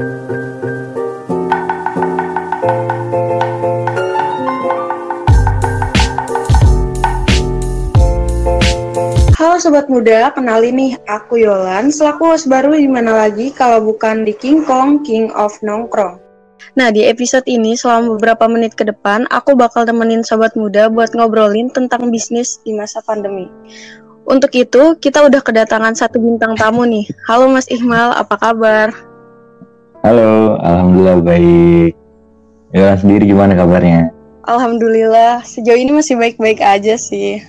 Halo Sobat Muda, kenalin nih, aku Yolan, selaku host baru di mana lagi kalau bukan di King Kong, King of Nongkrong. Nah, di episode ini selama beberapa menit ke depan, aku bakal temenin Sobat Muda buat ngobrolin tentang bisnis di masa pandemi. Untuk itu, kita udah kedatangan satu bintang tamu nih. Halo Mas Ihmal, apa kabar? Halo, Alhamdulillah baik. Yolan sendiri gimana kabarnya? Alhamdulillah, sejauh ini masih baik-baik aja sih.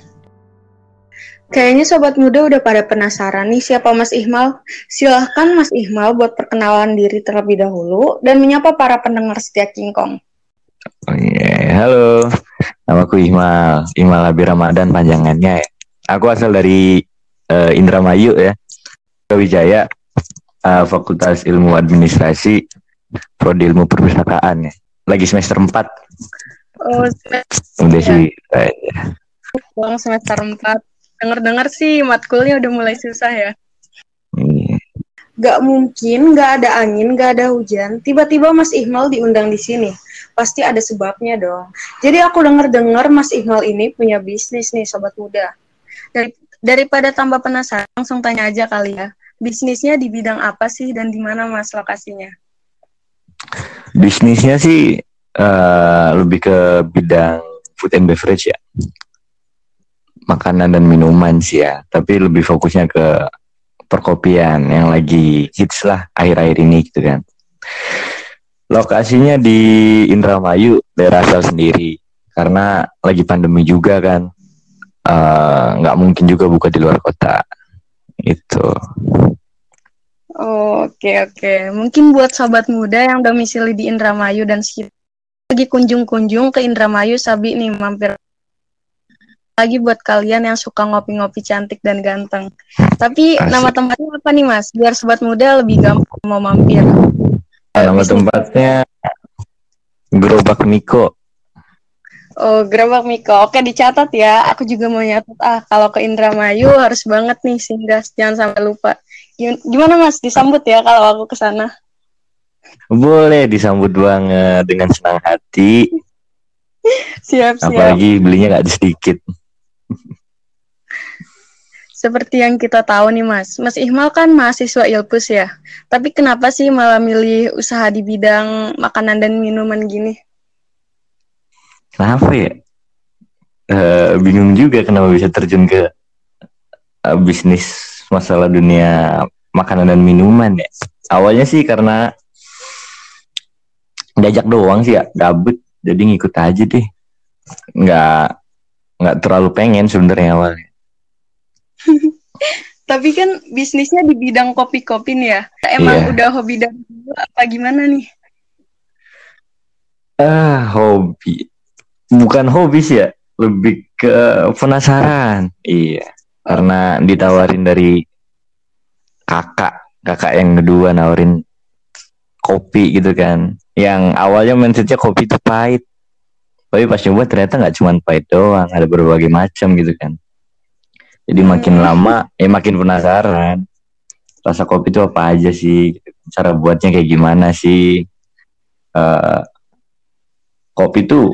Kayaknya sobat muda udah pada penasaran nih siapa Mas Ihmal. Silahkan Mas Ihmal buat perkenalan diri terlebih dahulu dan menyapa para pendengar setia King Kong. Oh iya, halo. Nama aku Ihmal, Ihmal Abi Ramadan panjangannya ya. Aku asal dari uh, Indramayu ya. Wijaya, uh, Fakultas Ilmu Administrasi, Prodi Ilmu Perpustakaan ya. Lagi semester 4. Oh, semester Udah sih. eh, Bang semester 4. Dengar-dengar sih matkulnya udah mulai susah ya. iya. Gak mungkin, gak ada angin, gak ada hujan. Tiba-tiba Mas Ihmal diundang di sini. Pasti ada sebabnya dong. Jadi aku dengar-dengar Mas Ihmal ini punya bisnis nih, sobat muda. Dari, daripada tambah penasaran, langsung tanya aja kali ya. Bisnisnya di bidang apa sih dan di mana Mas lokasinya? Bisnisnya sih eh, lebih ke bidang food and beverage ya. Makanan dan minuman sih ya. Tapi lebih fokusnya ke perkopian yang lagi hits lah akhir-akhir ini gitu kan. Lokasinya di Indramayu, daerah asal sendiri. Karena lagi pandemi juga kan. Eh, nggak mungkin juga buka di luar kota. Itu. Oh, Oke oke, mungkin buat sobat muda yang domisili di Indramayu dan sekitar lagi kunjung-kunjung ke Indramayu Sabi nih mampir lagi buat kalian yang suka ngopi-ngopi cantik dan ganteng. Tapi Asik. nama tempatnya apa nih mas? Biar sobat muda lebih gampang mau mampir. Nama tempatnya Gerobak Miko. Oh, Gerobak Miko. Oke, dicatat ya. Aku juga mau nyatat. Ah, kalau ke Indramayu harus banget nih singgah. Jangan sampai lupa. Gim- Gimana Mas? Disambut ya kalau aku ke sana. Boleh disambut banget dengan senang hati. Siap, siap. Apalagi belinya nggak sedikit. Seperti yang kita tahu nih Mas. Mas Ihmal kan mahasiswa Ilpus ya. Tapi kenapa sih malah milih usaha di bidang makanan dan minuman gini? Kenapa ya? Eh, bingung juga kenapa bisa terjun ke eh, bisnis masalah dunia makanan dan minuman ya. Awalnya sih karena diajak doang sih ya, gabut. Jadi ngikut aja deh. Nggak nggak terlalu pengen sebenarnya awalnya. Tapi kan bisnisnya di bidang kopi-kopi nih ya. Emang Iya. udah hobi dari dulu apa gimana nih? Ah, hobi. Bukan hobi sih ya, lebih ke penasaran. Iya. Karena ditawarin dari kakak, kakak yang kedua nawarin kopi gitu kan. Yang awalnya mindsetnya kopi itu pahit. Tapi pas coba ternyata nggak cuma pahit doang, ada berbagai macam gitu kan. Jadi makin Hmm. lama, ya makin penasaran. Rasa kopi itu apa aja sih? Cara buatnya kayak gimana sih? Eh, kopi tuh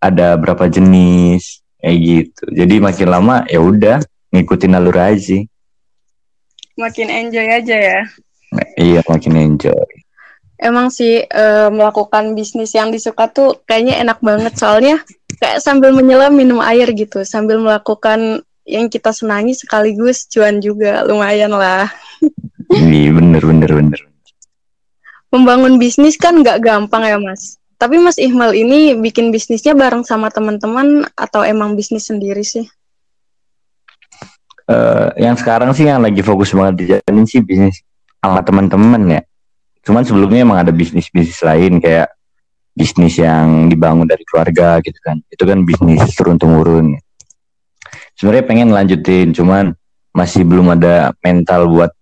ada berapa jenis kayak gitu. Jadi makin lama ya udah ngikutin alur aja sih. Makin enjoy aja ya. Iya makin enjoy. Emang sih eh, melakukan bisnis yang disuka tuh kayaknya enak banget soalnya kayak sambil menyelam minum air gitu, sambil melakukan yang kita senangi sekaligus cuan juga lumayan lah. Iya bener bener bener. Membangun bisnis kan nggak gampang ya mas. Tapi Mas Ihmal ini bikin bisnisnya bareng sama teman-teman atau emang bisnis sendiri sih? Eh, yang sekarang sih yang lagi fokus banget dijalanin sih bisnis sama teman-teman ya. Cuman sebelumnya emang ada bisnis-bisnis lain kayak bisnis yang dibangun dari keluarga gitu kan. Itu kan bisnis turun temurun. Sebenarnya pengen lanjutin, cuman masih belum ada mental buat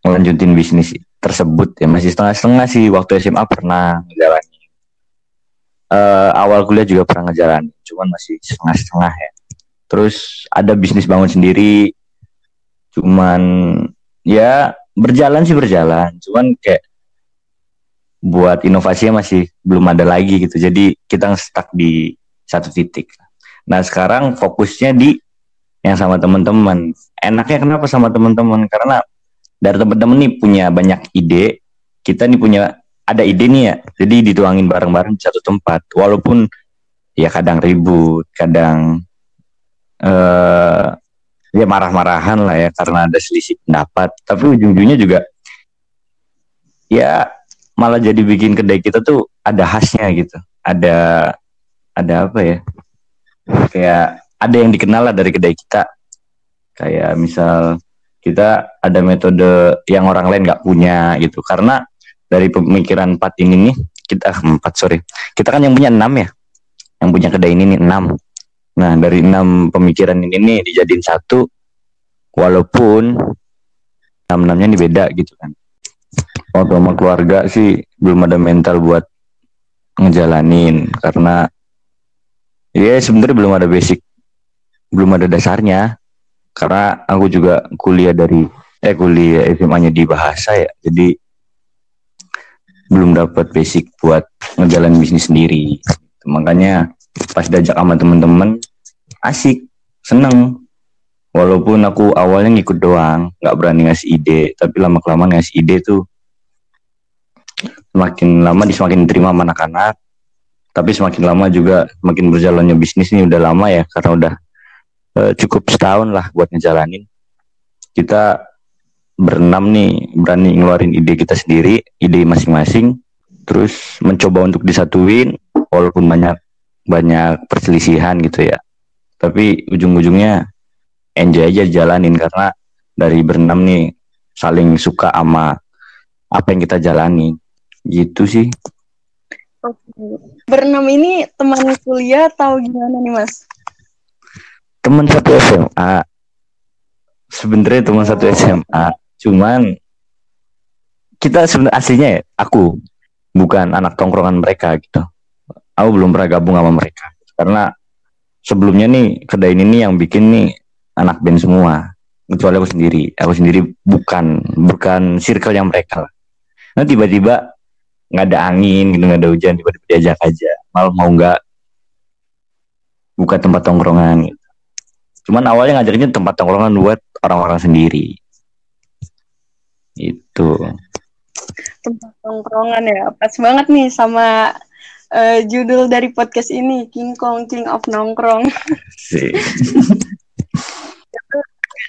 ngelanjutin bisnis tersebut ya. Masih setengah-setengah sih waktu SMA pernah ngejalanin. Eh, awal kuliah juga pernah ngejalanin, cuman masih setengah-setengah ya. Terus ada bisnis bangun sendiri, cuman ya berjalan sih berjalan, cuman kayak buat inovasinya masih belum ada lagi gitu. Jadi kita stuck di satu titik. Nah sekarang fokusnya di yang sama teman-teman. Enaknya kenapa sama teman-teman? Karena dari teman-teman nih punya banyak ide. Kita nih punya ada ide nih ya. Jadi dituangin bareng-bareng di satu tempat. Walaupun ya kadang ribut, kadang uh, ya marah-marahan lah ya karena ada selisih pendapat. Tapi ujung-ujungnya juga ya malah jadi bikin kedai kita tuh ada khasnya gitu ada ada apa ya kayak ada yang dikenal lah dari kedai kita kayak misal kita ada metode yang orang lain nggak punya gitu karena dari pemikiran empat ini nih kita ah, empat sorry. Kita kan yang punya enam ya? Yang punya kedai ini nih enam. Nah dari enam pemikiran ini nih dijadiin satu. Walaupun enam enamnya ini beda gitu kan. Waktu sama keluarga sih belum ada mental buat ngejalanin. Karena ya sebenarnya belum ada basic belum ada dasarnya. Karena aku juga kuliah dari eh kuliah SMA-nya di bahasa ya. Jadi belum dapat basic buat ngejalanin bisnis sendiri. Makanya pas diajak sama temen-temen asik seneng. Walaupun aku awalnya ngikut doang nggak berani ngasih ide tapi lama kelamaan ngasih ide tuh semakin lama semakin diterima anak-anak. Tapi semakin lama juga semakin berjalannya bisnis ini udah lama ya karena udah uh, cukup setahun lah buat ngejalanin. Kita berenam nih berani ngeluarin ide kita sendiri ide masing-masing terus mencoba untuk disatuin walaupun banyak banyak perselisihan gitu ya. Tapi ujung-ujungnya enjoy aja jalanin karena dari berenam nih saling suka sama apa yang kita jalani. Gitu sih. Berenam ini teman kuliah atau gimana nih mas? Teman satu SMA sebenarnya teman satu SMA cuman kita sebenarnya aslinya ya aku bukan anak tongkrongan mereka gitu. Aku belum pernah gabung sama mereka. Karena sebelumnya nih kedai ini yang bikin nih anak band semua. Kecuali aku sendiri. Aku sendiri bukan bukan circle yang mereka nah tiba-tiba nggak ada angin gitu nggak ada hujan tiba-tiba diajak aja. Malah mau nggak buka tempat tongkrongan gitu. cuman awalnya ngajaknya tempat tongkrongan buat orang-orang sendiri itu tempat tongkrongan ya. Pas banget nih sama uh, judul dari podcast ini King Kong King of Nongkrong.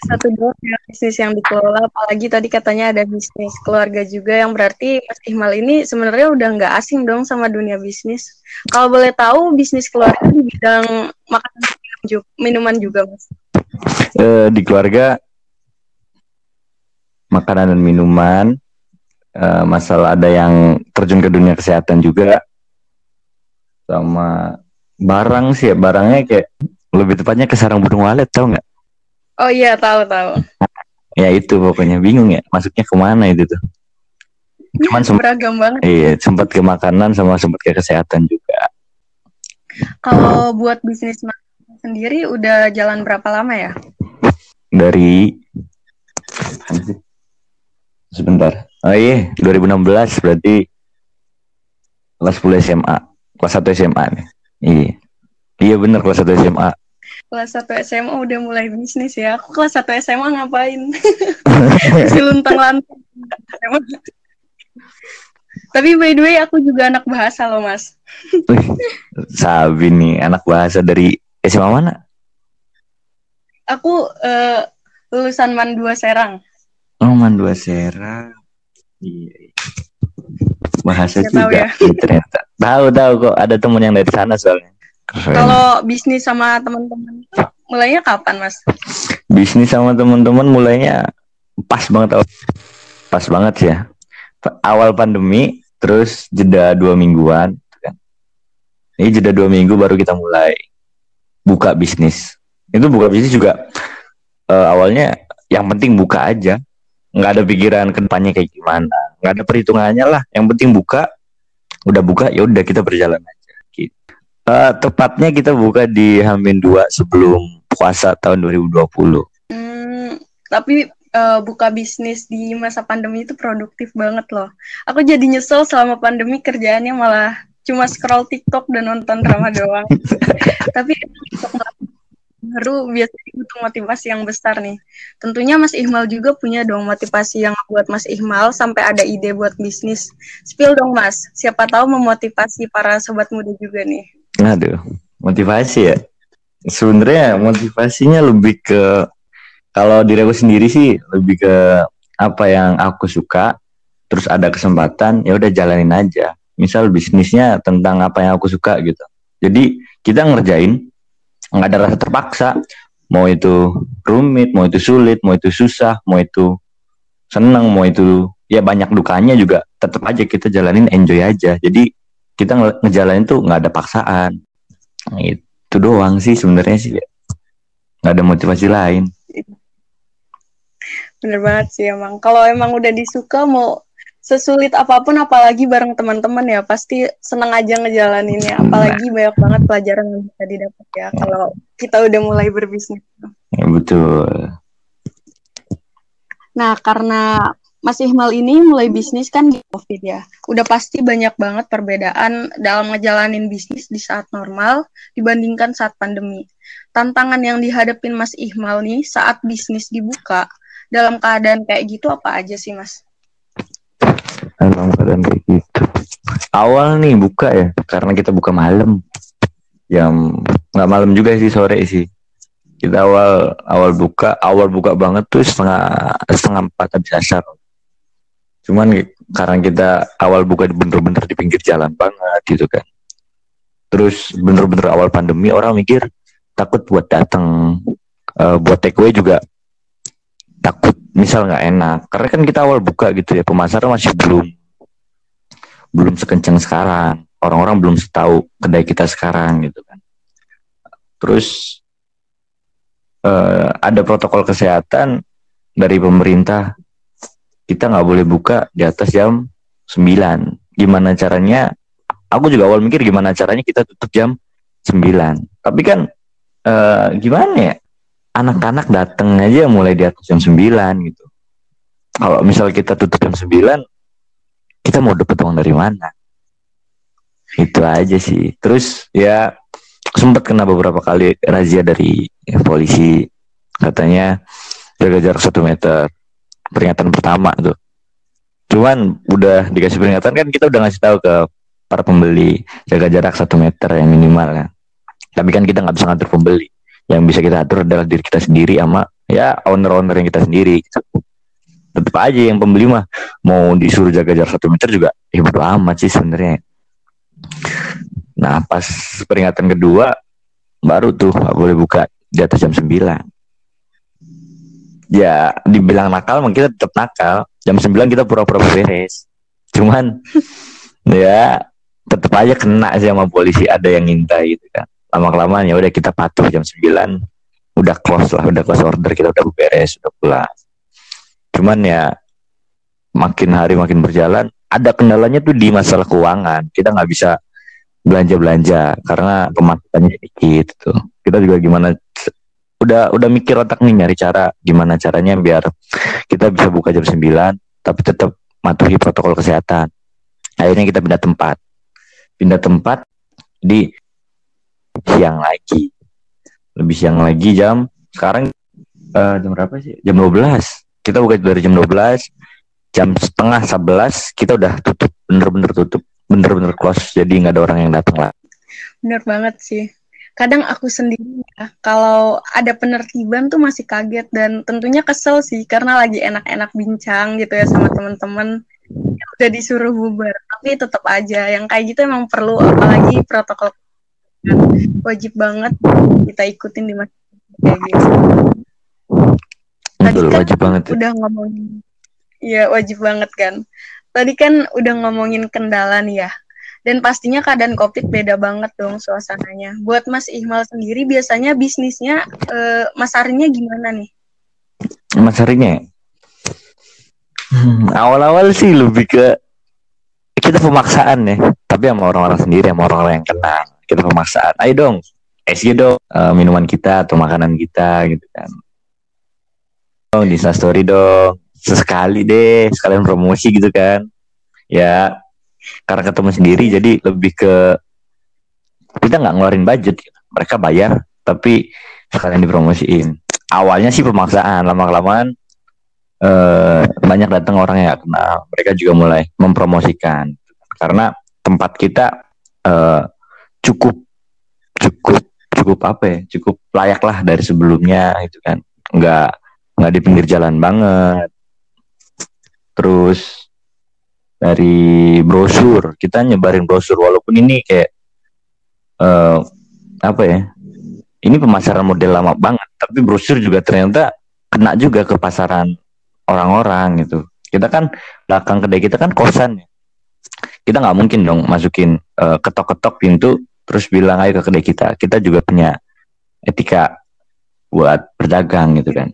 Satu dua ya, bisnis yang dikelola. Apalagi tadi katanya ada bisnis keluarga juga yang berarti Mas Ihmal ini sebenarnya udah nggak asing dong sama dunia bisnis. Kalau boleh tahu bisnis keluarga di bidang makanan minuman juga Mas? Uh, di keluarga makanan dan minuman uh, masalah ada yang terjun ke dunia kesehatan juga sama barang sih ya barangnya kayak lebih tepatnya ke sarang burung walet tau nggak Oh iya tahu tahu. ya itu pokoknya bingung ya masuknya ke mana itu tuh. Cuman sempat beragam banget. Iya sempat ke makanan sama sempat ke kesehatan juga. Kalau buat bisnis sendiri udah jalan berapa lama ya? Dari sebentar. Oh iya 2016 berarti kelas 10 SMA kelas 1 SMA nih. Iya. Iya bener kelas 1 SMA kelas 1 SMA udah mulai bisnis ya. Aku kelas 1 SMA ngapain? si luntang lantung. Tapi by the way aku juga anak bahasa loh mas. Sabi nih anak bahasa dari SMA mana? Aku uh, lulusan Man 2 Serang. Oh Man 2 Serang. Iya. Bahasa Gak juga tahu ya. ternyata. Tahu tahu kok ada temen yang dari sana soalnya. Kalau bisnis sama teman-teman mulainya kapan, Mas? Bisnis sama teman-teman mulainya pas banget pas banget ya. Awal pandemi, terus jeda dua mingguan. Kan. Ini jeda dua minggu baru kita mulai buka bisnis. Itu buka bisnis juga uh, awalnya yang penting buka aja. Nggak ada pikiran ke depannya kayak gimana. Nggak ada perhitungannya lah. Yang penting buka. Udah buka, ya udah kita berjalan aja. Uh, tepatnya kita buka di Hamin 2 sebelum puasa tahun 2020. Hmm, tapi uh, buka bisnis di masa pandemi itu produktif banget loh. Aku jadi nyesel selama pandemi kerjaannya malah cuma scroll TikTok dan nonton drama doang. Tapi baru biasanya butuh motivasi yang besar nih. Tentunya Mas Ihmal juga punya dong motivasi yang buat Mas Ihmal sampai ada ide buat bisnis. Spill dong Mas, siapa tahu memotivasi para sobat muda juga nih. Aduh, motivasi ya. Sebenarnya motivasinya lebih ke kalau diri aku sendiri sih lebih ke apa yang aku suka, terus ada kesempatan ya udah jalanin aja. Misal bisnisnya tentang apa yang aku suka gitu. Jadi kita ngerjain nggak ada rasa terpaksa. Mau itu rumit, mau itu sulit, mau itu susah, mau itu seneng, mau itu ya banyak dukanya juga tetap aja kita jalanin enjoy aja. Jadi kita nge ngejalanin tuh nggak ada paksaan. Itu doang sih sebenarnya sih. Nggak ada motivasi lain bener banget sih emang kalau emang udah disuka mau sesulit apa pun apalagi bareng teman-teman ya pasti seneng aja ngejalaninnya apalagi nah. banyak banget pelajaran yang bisa didapat ya kalau kita udah mulai berbisnis ya, betul nah karena masih mal ini mulai bisnis kan di covid ya udah pasti banyak banget perbedaan dalam ngejalanin bisnis di saat normal dibandingkan saat pandemi tantangan yang dihadapin Mas Ihmal nih saat bisnis dibuka dalam keadaan kayak gitu apa aja sih mas? Dalam keadaan kayak gitu. Awal nih buka ya, karena kita buka malam. Jam nggak malam juga sih sore sih. Kita awal awal buka, awal buka banget tuh setengah setengah empat habis asar. Cuman karena kita awal buka bener-bener di pinggir jalan banget gitu kan. Terus bener-bener awal pandemi orang mikir takut buat datang uh, buat takeaway juga takut misal nggak enak. Karena kan kita awal buka gitu ya pemasaran masih belum belum sekencang sekarang. Orang-orang belum tahu kedai kita sekarang gitu kan. Terus uh, ada protokol kesehatan dari pemerintah. Kita nggak boleh buka di atas jam 9 gimana caranya? Aku juga awal mikir gimana caranya kita tutup jam 9 tapi kan uh, gimana ya anak-anak datang aja mulai di atas jam 9 gitu. Kalau misal kita tutup jam 9, kita mau dapat uang dari mana? Itu aja sih. Terus ya sempat kena beberapa kali razia dari polisi. Katanya jaga jarak satu meter. Peringatan pertama tuh. Cuman udah dikasih peringatan kan kita udah ngasih tahu ke para pembeli jaga jarak satu meter yang minimal ya. Tapi kan kita nggak bisa ngatur pembeli yang bisa kita atur adalah diri kita sendiri sama ya owner-owner yang kita sendiri. Tetap aja yang pembeli mah mau disuruh jaga jarak satu meter juga ya bodo amat sih sebenarnya. Nah pas peringatan kedua baru tuh gak boleh buka di atas jam 9 ya dibilang nakal mungkin kita tetap nakal. Jam 9 kita pura-pura beres. Cuman ya tetap aja kena sih sama polisi ada yang ngintai gitu kan lama kelamaan ya udah kita patuh jam 9 udah close lah udah close order kita udah beres udah pulang. Cuman ya makin hari makin berjalan ada kendalanya tuh di masalah keuangan. Kita nggak bisa belanja belanja karena pemasukannya sedikit tuh kita juga gimana udah udah mikir otak nih nyari cara gimana caranya biar kita bisa buka jam 9 tapi tetap matuhi protokol kesehatan. Akhirnya kita pindah tempat. Pindah tempat di siang lagi. Lebih siang lagi jam sekarang uh, jam berapa sih? Jam 12 kita buka dari jam 12 jam setengah 11 kita udah tutup bener-bener tutup bener-bener close jadi nggak ada orang yang datang lah. Bener banget sih. Kadang aku sendiri ya kalau ada penertiban tuh masih kaget dan tentunya kesel sih karena lagi enak-enak bincang gitu ya sama teman-teman. Udah disuruh bubar tapi tetap aja. Yang kayak gitu emang perlu apalagi protokol wajib banget kita ikutin di masa kayak gitu. Tadi kan wajib banget. Ya. Udah ngomongin, iya wajib banget kan. Tadi kan udah ngomongin kendala nih ya. Dan pastinya keadaan COVID beda banget dong suasananya. Buat Mas Ihmal sendiri biasanya bisnisnya eh, Mas Arinya gimana nih? Mas Arinya hmm, awal-awal sih lebih ke kita pemaksaan ya, tapi sama orang-orang sendiri, sama orang-orang yang kenal kita pemaksaan. Ayo dong SG dong. Uh, minuman kita atau makanan kita gitu kan. Dong di story dong. Sesekali deh sekalian promosi gitu kan. Ya karena ketemu sendiri jadi lebih ke kita nggak ngeluarin budget. Mereka bayar tapi sekalian dipromosiin. Awalnya sih pemaksaan lama kelamaan eh, banyak datang orang yang kenal. Mereka juga mulai mempromosikan. Karena tempat kita eh, cukup cukup cukup apa ya cukup layak lah dari sebelumnya itu kan. Nggak nggak di pinggir jalan banget. Terus dari brosur kita nyebarin brosur walaupun ini kayak uh, apa ya ini pemasaran model lama banget tapi brosur juga ternyata kena juga ke pasaran orang-orang gitu. Kita kan belakang kedai kita kan kosan ya. Kita nggak mungkin dong masukin uh, ketok-ketok pintu terus bilang ayo ke kedai kita kita juga punya etika buat berdagang gitu kan.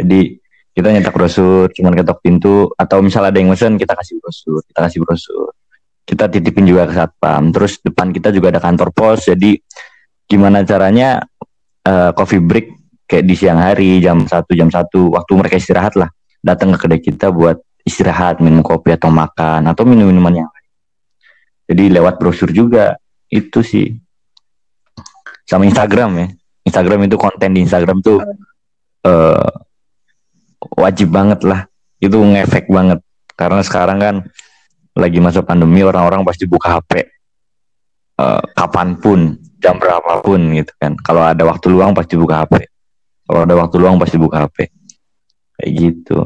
Jadi kita nyetak brosur cuman ketok pintu atau misalnya ada yang mesen kita kasih brosur kita kasih brosur. Kita titipin juga ke satpam terus depan kita juga ada kantor pos jadi gimana caranya uh, coffee break kayak di siang hari jam satu jam satu waktu mereka istirahat lah. Datang ke kedai kita buat istirahat minum kopi atau makan atau minum minuman yang lain. Jadi lewat brosur juga itu sih. Sama Instagram ya. Instagram itu konten di Instagram tuh uh, wajib banget lah. Itu ngefek banget. Karena sekarang kan lagi masa pandemi orang-orang pasti buka HP uh, eh, kapan pun jam berapapun gitu kan. Kalau ada waktu luang pasti buka HP kalau ada waktu luang pasti buka HP kayak gitu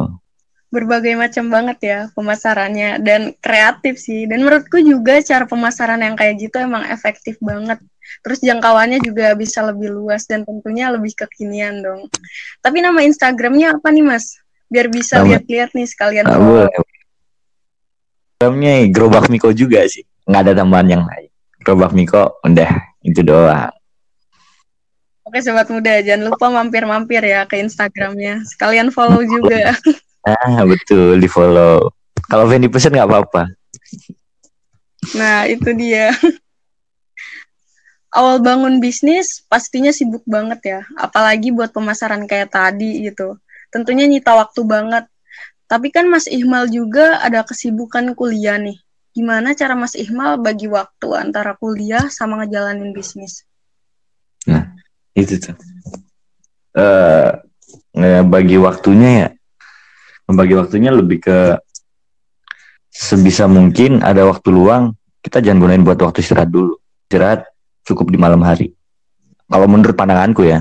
berbagai macam banget ya pemasarannya dan kreatif sih. Dan menurutku juga cara pemasaran yang kayak gitu emang efektif banget. Terus jangkauannya juga bisa lebih luas dan tentunya lebih kekinian dong. Tapi nama Instagramnya apa nih mas? Biar bisa lihat-lihat nih sekalian. Boleh Instagramnya Gerobak Miko juga sih. Nggak ada tambahan yang lain. Gerobak Miko udah itu doang. Oke sobat muda, jangan lupa mampir-mampir ya ke Instagramnya. Sekalian follow juga. Ah betul di follow. Kalau Fendi pesen nggak apa-apa. Nah itu dia. Awal bangun bisnis pastinya sibuk banget ya, apalagi buat pemasaran kayak tadi gitu. Tentunya nyita waktu banget. Tapi kan Mas Ihmal juga ada kesibukan kuliah nih. Gimana cara Mas Ihmal bagi waktu antara kuliah sama ngejalanin bisnis? Nah, itu tuh. Uh, bagi waktunya ya membagi waktunya lebih ke sebisa mungkin ada waktu luang kita jangan gunain buat waktu istirahat dulu. Istirahat cukup di malam hari. Kalau menurut pandanganku ya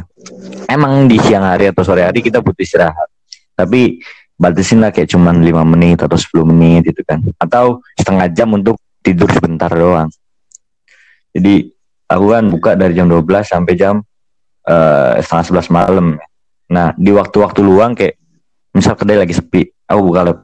emang di siang hari atau sore hari kita butuh istirahat. Tapi batasin lah kayak cuman 5 menit atau 10 menit gitu kan. Atau setengah jam untuk tidur sebentar doang. Jadi aku kan buka dari jam 12 sampai jam uh, setengah 11 malam. Nah di waktu-waktu luang kayak misal kedai lagi sepi aku buka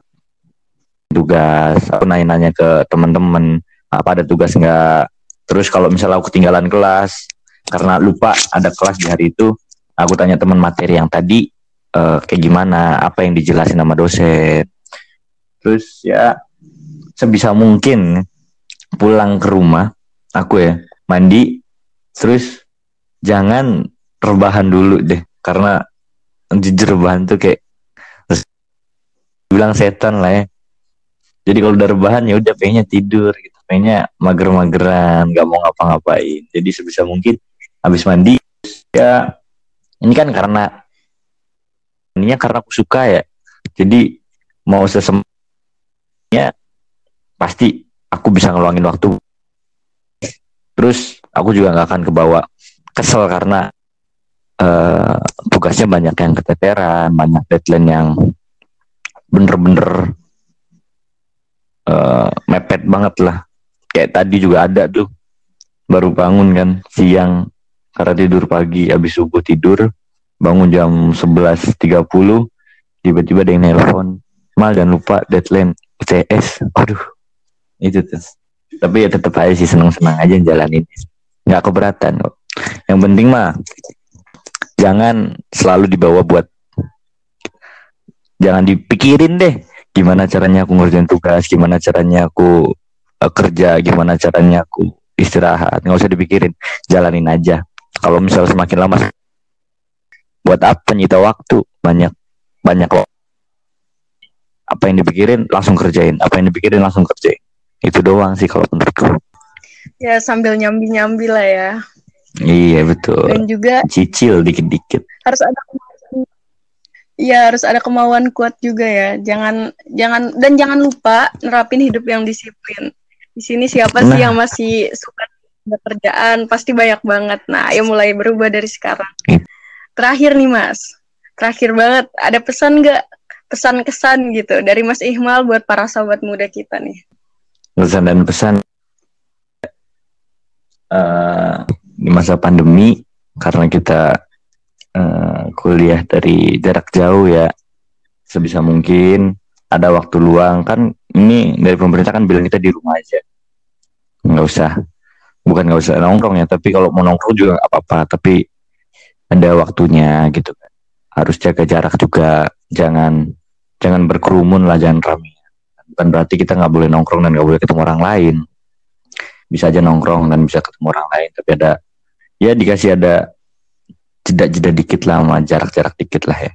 tugas aku nanya-nanya ke teman-teman apa ada tugas nggak? Terus kalau misalnya aku ketinggalan kelas karena lupa ada kelas di hari itu aku tanya teman materi yang tadi uh, kayak gimana apa yang dijelasin sama dosen. Terus ya sebisa mungkin pulang ke rumah aku ya mandi terus jangan rebahan dulu deh karena jujur rebahan tuh kayak bilang setan lah ya. Jadi kalau udah rebahan ya udah pengennya tidur gitu. Pengennya mager-mageran nggak mau ngapa-ngapain. Jadi sebisa mungkin habis mandi ya ini kan karena ininya karena aku suka ya. Jadi mau sesemnya pasti aku bisa ngeluangin waktu. Terus aku juga nggak akan kebawa kesel karena uh, tugasnya banyak yang keteteran banyak deadline yang bener-bener uh, mepet banget lah. Kayak tadi juga ada tuh baru bangun kan siang. Karena tidur pagi habis subuh tidur bangun jam 11.30 tiba-tiba ada yang nelpon. Mal dan lupa deadline UTS aduh. Itu tuh. Tapi ya tetap aja sih senang-senang aja jalanin. Nggak keberatan kok. Yang penting mah jangan selalu dibawa buat jangan dipikirin deh gimana caranya aku ngerjain tugas gimana caranya aku uh, kerja gimana caranya aku istirahat. Nggak usah dipikirin jalanin aja. Kalau misal semakin lama buat apa nyita waktu? Banyak banyak kok apa yang dipikirin langsung kerjain. Apa yang dipikirin langsung kerjain. Itu doang sih kalau menurutku. Ya sambil nyambi nyambi lah ya. Iya betul. Dan juga cicil dikit dikit harus ada Iya harus ada kemauan kuat juga ya. Jangan jangan dan jangan lupa nerapin hidup yang disiplin. Di sini siapa nah. sih yang masih suka pekerjaan? Pasti banyak banget. Nah, ayo mulai berubah dari sekarang. Terakhir nih Mas, terakhir banget. Ada pesan nggak? Pesan kesan gitu dari Mas Ihmal buat para sahabat muda kita nih. Pesan dan pesan uh, di masa pandemi karena kita uh, kuliah dari jarak jauh ya sebisa mungkin. Ada waktu luang. Kan ini dari pemerintah kan bilang kita di rumah aja. Nggak usah. Bukan nggak usah nongkrong ya tapi kalau mau nongkrong juga apa apa tapi ada waktunya gitu kan. Harus jaga jarak juga. Jangan jangan berkerumun lah jangan ramai bukan berarti kita nggak boleh nongkrong dan nggak boleh ketemu orang lain. Bisa aja nongkrong dan bisa ketemu orang lain tapi ada ya dikasih ada jeda-jeda dikit lah sama jarak-jarak dikit lah ya.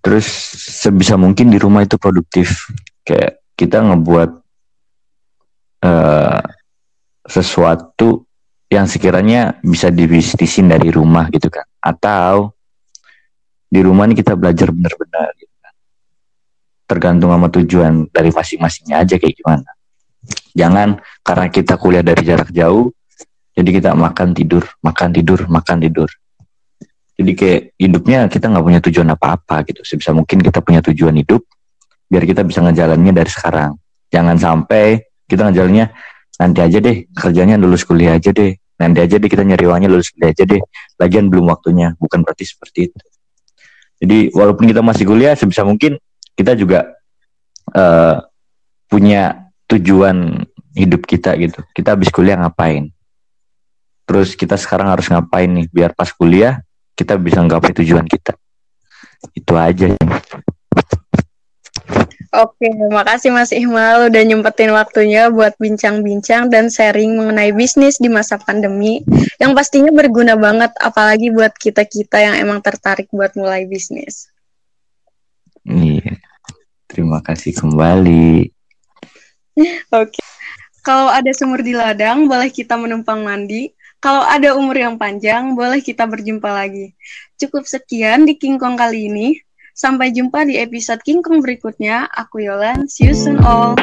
Terus sebisa mungkin di rumah itu produktif. Kayak kita ngebuat uh, sesuatu yang sekiranya bisa dibisnisin dari rumah gitu kan. Atau di rumah ini kita belajar benar-benar gitu kan. Tergantung sama tujuan dari masing-masingnya aja kayak gimana. Jangan karena kita kuliah dari jarak jauh jadi kita makan tidur, makan tidur, makan tidur. Jadi kayak hidupnya kita nggak punya tujuan apa-apa gitu. Sebisa mungkin kita punya tujuan hidup biar kita bisa ngejalannya dari sekarang. Jangan sampai kita ngejalannya nanti aja deh kerjanya lulus kuliah aja deh. Nanti aja deh kita nyari uangnya lulus kuliah aja deh. Lagian belum waktunya. Bukan berarti seperti itu. Jadi walaupun kita masih kuliah sebisa mungkin kita juga uh, punya tujuan hidup kita gitu. Kita habis kuliah ngapain? Terus kita sekarang harus ngapain nih biar pas kuliah kita bisa nggapai tujuan kita itu aja Oke, makasih Mas Ihmal udah nyempetin waktunya buat bincang-bincang dan sharing mengenai bisnis di masa pandemi yang pastinya berguna banget apalagi buat kita-kita yang emang tertarik buat mulai bisnis. Iya. Terima kasih kembali. Oke. Kalau ada sumur di ladang, boleh kita menumpang mandi. Kalau ada umur yang panjang, boleh kita berjumpa lagi. Cukup sekian di King Kong kali ini. Sampai jumpa di episode King Kong berikutnya. Aku Yolan, see you soon all.